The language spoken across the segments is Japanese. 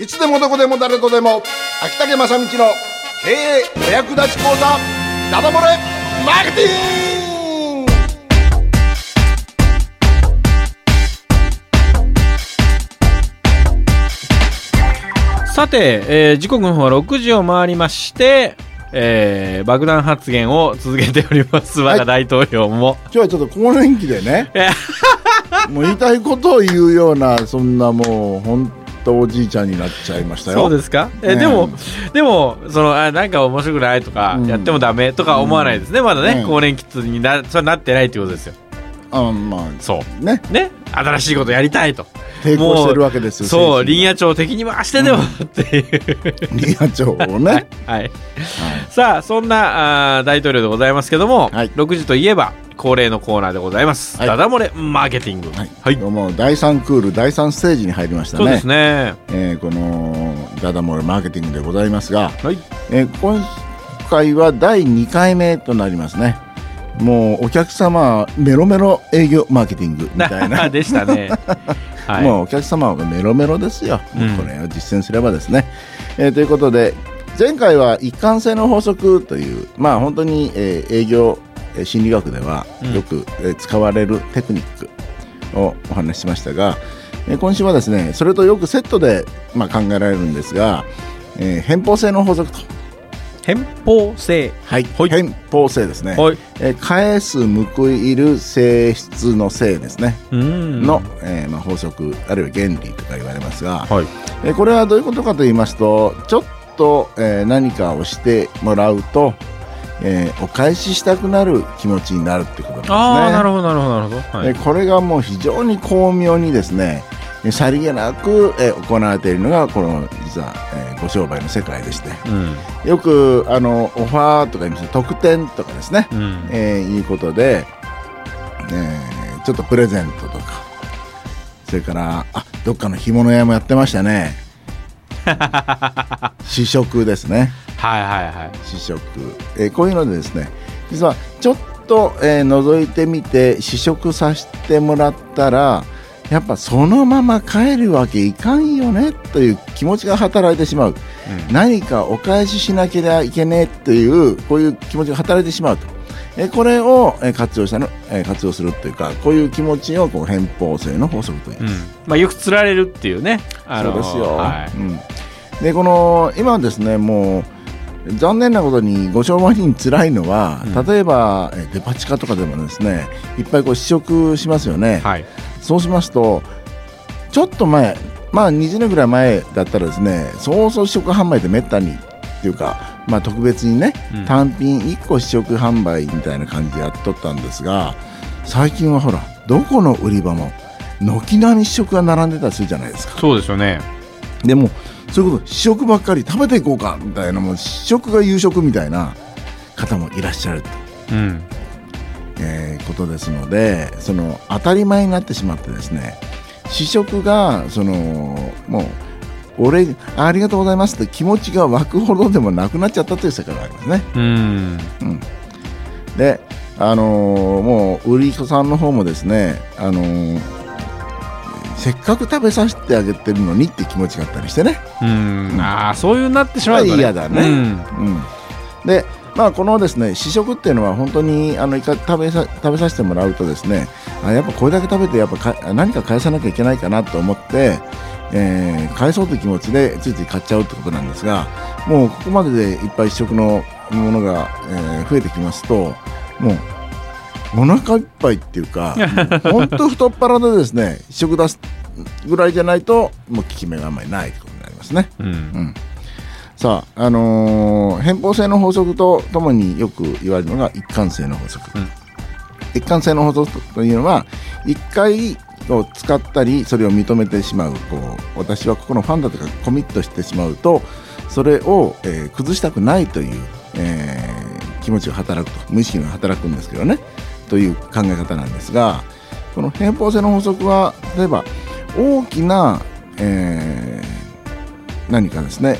いつでもどこでも誰とでも。秋竹正道の経営お役立ち講座。ダダ漏れマーケティング。さて、えー時刻の方は6時を回りまして、えー爆弾発言を続けております。我が大統領も、今日はちょっと更年期でね。え もう言いたいことを言うようなそんなもう本当おじいちゃんになっちゃいましたよ。そうですか、えねでもでもそのあなんか面白くないとか、うん。やってもダメとか思わないですね、まだね、うん更年期になそれなってないってことですよ。あまあそう。ね。ね？新しいことやりたいと。抵抗してるわけですよそう林野野庁敵に回してでも、っていう。林野庁をね、はい、さあそんなあー大統領でございますけども、はい。6時といえば恒例のコーナーでございます、はい。ダダ漏れマーケティング。はい。はい。もう第3クール第3ステージに入りましたね。そうですね。えーこのダダモレマーケティングでございますが、はい。えー今回は第2回目となりますね。もうお客様メロメロ営業マーケティングみたいな。でしたね。はい。もうお客様がメロメロですよ、うん。これを実践すればですね、えーということで前回は一貫性の法則というまあ本当に、えー営業えー心理学ではうん。よく、えー使われるテクニックをお話ししましたが、えー今週はですねそれとよくセットで、まあ、考えられるんですが、えー偏方性の法則と、偏方性。はいはい。偏方性ですね、はい。えー返す報いる性質の性ですね。うん。の、えーまあ、法則あるいは原理とか言われますが、はい。えーこれはどういうことかと言いますとちょっと、えー何かをしてもらうと、えーお返ししたくなる気持ちになるってことなんですね。ああなるほどなるほどなるほど、はい。えーこれがもう非常に巧妙にですねえーさりげなく、えー行われているのがこの実は、えーご商売の世界でして。うん。よくあのオファーとか言います特典とかですね、うん。えーいうことで、えーちょっとプレゼントとか。それからあどっかの干物屋もやってましたね。試食ですねはいはいはい。試食、えーこういうのでですね実はちょっと、えー覗いてみて試食させてもらったらやっぱそのまま帰るわけいかんよねという気持ちが働いてしまう。何かお返ししなければいけねえというこういう気持ちが働いてしまうと。えこれをえ活用したの、え活用するというかこういう気持ちをこう偏方性の法則と言いうん。ます。まあよく釣られるっていうね。あのそうですよ。はい。うん、でこの今はですねもう残念なことにご商売人辛いのは、うん。例えばえデパ地下とかでもですねいっぱいこう試食しますよね。はい。そうしますとちょっと前まあ20年ぐらい前だったらですねそうそう試食販売ってめったにっていうか、まあ、特別にね、うん。単品1個試食販売みたいな感じでやっとったんですが最近はほらどこの売り場も軒並み試食が並んでたりするじゃないですか。そうですよねでもそういうこと試食ばっかり食べていこうかみたいなもう試食が夕食みたいな方もいらっしゃると。うんえーことですのでその当たり前になってしまってですね試食がそのもう俺ありがとうございますって気持ちが湧くほどでもなくなっちゃったという世界がありますね。うんであのーもう売り子さんの方もですね、あのーせっかく食べさせてあげてるのにって気持ちがあったりしてね。うん。ああそういうなってしまうとね。嫌だね。うん。うん、でまあこのですね試食っていうのは本当にあの一回食べさ食べさせてもらうとですねあやっぱこれだけ食べてやっぱか何か返さなきゃいけないかなと思って、えー返そうという気持ちでついつい買っちゃうってことなんですがもうここまででいっぱい試食のものが、えー増えてきますともうお腹いっぱいっていうか 本当太っ腹でですね試食出すぐらいじゃないともう効き目があんまりないってことになりますね。うん。うん。さあ、あのー偏方性の法則とともによく言われるのが一貫性の法則、うん。一貫性の法則というのは一回を使ったりそれを認めてしまうこう私はここのファンだとかコミットしてしまうとそれを、えー崩したくないという、えー気持ちが働くと無意識が働くんですけどね。という考え方なんですがこの偏方性の法則は例えば大きな、えー何かですね、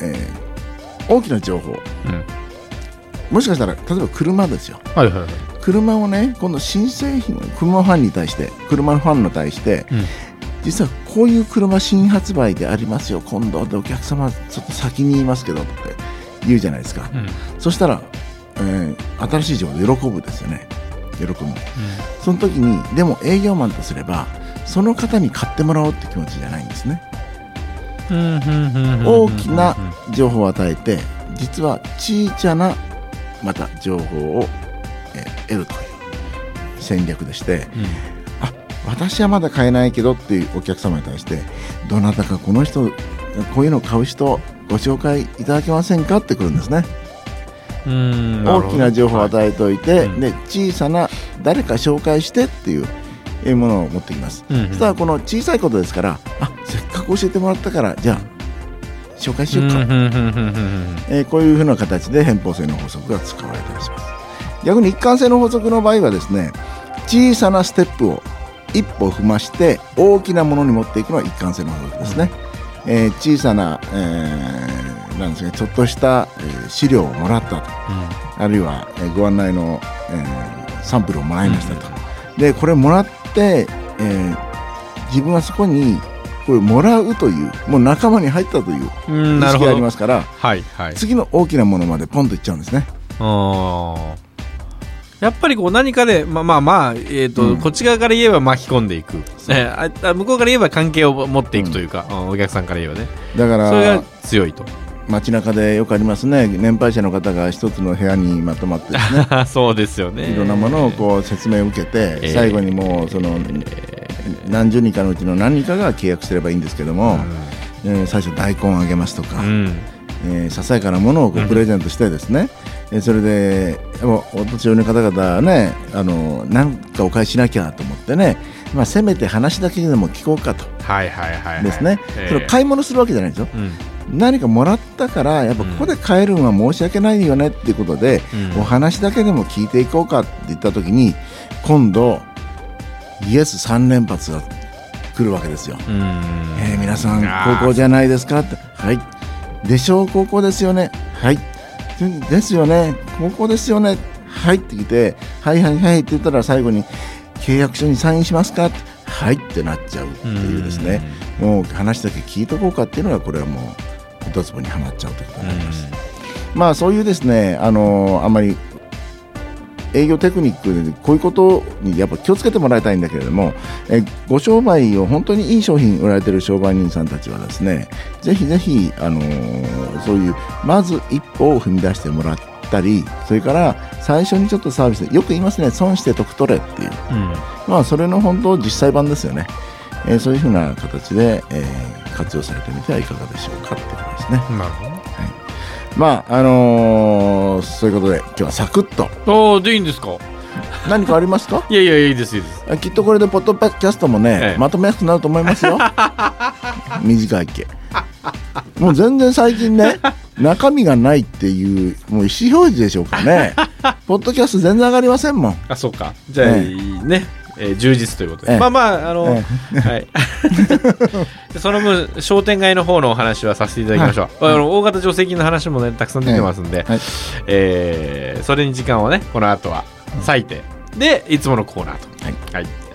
えー大きな情報。うん。もしかしたら例えば車ですよ。はいはいはい。車をね今度新製品を車ファンに対して車のファンに対して、うん。実はこういう車新発売でありますよ今度でお客様ちょっと先に言いますけどって言うじゃないですか、うん。そしたら、えー新しい情報で喜ぶですよね。喜ぶ。その時にでも営業マンとすればその方に買ってもらおうって気持ちじゃないんですね。大大きな情報を与えて実は小さなまた情報を、えー得るという戦略でしてあ私はまだ買えないけどっていうお客様に対してどなたかこの人こういうのを買う人ご紹介いただけませんかってくるんですね。大きな情報を与えておいて、うん。で小さな誰か紹介してっていういうものを持ってきます、うんそしたらこの小さいことですからあせっかく教えてもらったからじゃあ紹介しようか、えーこういうふうな形で偏方性の法則が使われたりします。逆に一貫性の法則の場合はですね小さなステップを一歩踏まして大きなものに持っていくのは一貫性の法則ですね、えー小さな、えーなんですかちょっとした、えー資料をもらったと。あるいは、えーご案内の、えーサンプルをもらいましたと、でこれもらって、えー自分はそこにこれもらうというもう仲間に入ったといううん意識がありますからはいはい。次の大きなものまでポンといっちゃうんですね。やっぱりこう何かでまあまあまあ、えーとうん。こっち側から言えば巻き込んでいく、えー向こうから言えば関係を持っていくというか、うん。お客さんから言えばね。だかそれがら強いと街中でよくありますね。年配者の方が一つの部屋にまとまってですね。そうですよね。いろんなものをこう説明を受けて、えー最後にもうその、何十人かのうちの何人かが契約すればいいんですけども、えー最初大根あげますとか、うん。えーささやかなものをこううん。プレゼントしてですね、えーそれでおお年寄りの方々はねあのなんかお返ししなきゃと思ってね、まあ、せめて話だけでも聞こうかと。はいはいはいはい。ですね、えーそれを買い物するわけじゃないんですよ。うん何かもらったからやっぱここで買えるのは申し訳ないよねっていうことで、うん。お話だけでも聞いていこうかって言った時に今度イエス3連発が来るわけですよ。うん。えー皆さん高校じゃないですかって。はい。でしょう高校ですよね。はい。ですよね。高校ですよね。はい。って来てはいはいはい。って言ったら最後に契約書にサインしますかって。はい。ってなっちゃうっていうですね。もう話だけ聞いとこうかっていうのがこれはもう一つぼにはまっちゃうということになります。まあそういうですねあのあんまり営業テクニックでこういうことにやっぱ気をつけてもらいたいんだけれどもえご商売を本当にいい商品売られてる商売人さんたちはですねぜひぜひあのそういうまず一歩を踏み出してもらったりそれから最初にちょっとサービスでよく言いますね損して得取れっていう。うん。まあそれの本当実際版ですよね、えーそういうふうな形で、えー活用されてみてはいかがでしょうかってですね。なるほまああのーそういうことで今日はサクッと。どああでいいんですか？何かありますか？いやいやいいですいいです。あきっとこれでポッドキャストもね、ええ。まとめやすくなると思いますよ。短いけもう全然最近ね中身がないっていうもう意思表示でしょうかね。ポッドキャスト全然上がりませんもん。あそうか。じゃあ、え。いいね、えー充実ということで、ええ。まあまああの、えはい。でその分商店街の方のお話はさせていただきましょう、あの大型助成金の話もねたくさん出てますんで、はい。えーそれに時間をねこの後は割いて、でいつものコーナーと。はい。はい